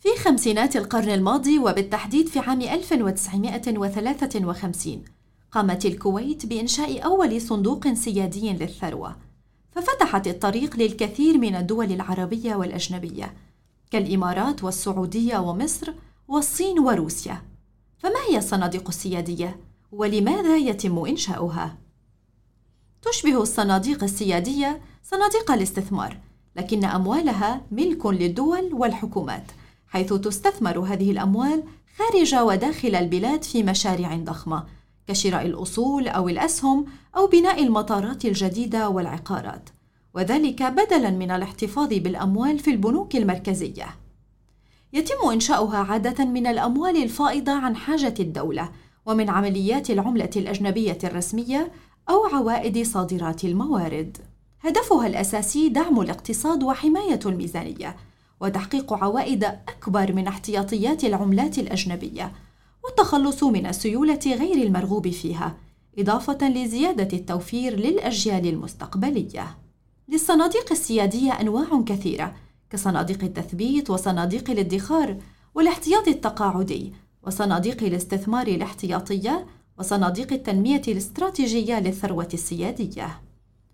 في خمسينات القرن الماضي وبالتحديد في عام 1953 قامت الكويت بإنشاء أول صندوق سيادي للثروة ففتحت الطريق للكثير من الدول العربية والأجنبية كالإمارات والسعودية ومصر والصين وروسيا. فما هي الصناديق السيادية؟ ولماذا يتم إنشاؤها؟ تشبه الصناديق السيادية صناديق الاستثمار لكن أموالها ملك للدول والحكومات. حيث تستثمر هذه الأموال خارج وداخل البلاد في مشاريع ضخمة كشراء الأصول أو الأسهم أو بناء المطارات الجديدة والعقارات وذلك بدلاً من الاحتفاظ بالأموال في البنوك المركزية يتم إنشاؤها عادة من الأموال الفائضة عن حاجة الدولة ومن عمليات العملة الأجنبية الرسمية أو عوائد صادرات الموارد. هدفها الأساسي دعم الاقتصاد وحماية الميزانية، وتحقيق عوائد أكبر من احتياطيات العملات الأجنبية، والتخلص من السيولة غير المرغوب فيها، إضافة لزيادة التوفير للأجيال المستقبلية. للصناديق السيادية أنواع كثيرة، كصناديق التثبيت وصناديق الادخار والاحتياط التقاعدي وصناديق الاستثمار الاحتياطية وصناديق التنمية الاستراتيجية للثروة السيادية.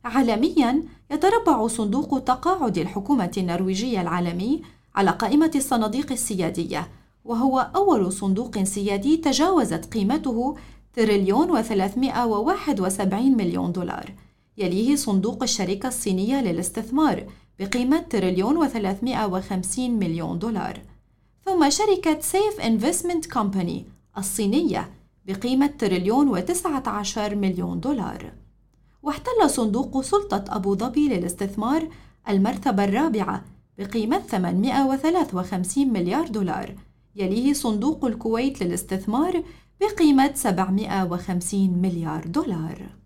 عالمياً يتربع صندوق تقاعد الحكومة النرويجية العالمي على قائمة الصناديق السيادية، وهو أول صندوق سيادي تجاوزت قيمته تريليون وثلاثمائة وواحد وسبعين مليون دولار. يليه صندوق الشركة الصينية للاستثمار بقيمة تريليون وثلاثمائة وخمسين مليون دولار. ثم شركة SAFE Investment Company الصينية بقيمة تريليون وتسعة عشر مليون دولار. واحتل صندوق سلطة أبو ظبي للاستثمار المرتبة الرابعة بقيمة 853 مليار دولار. يليه صندوق الكويت للاستثمار بقيمة 750 مليار دولار.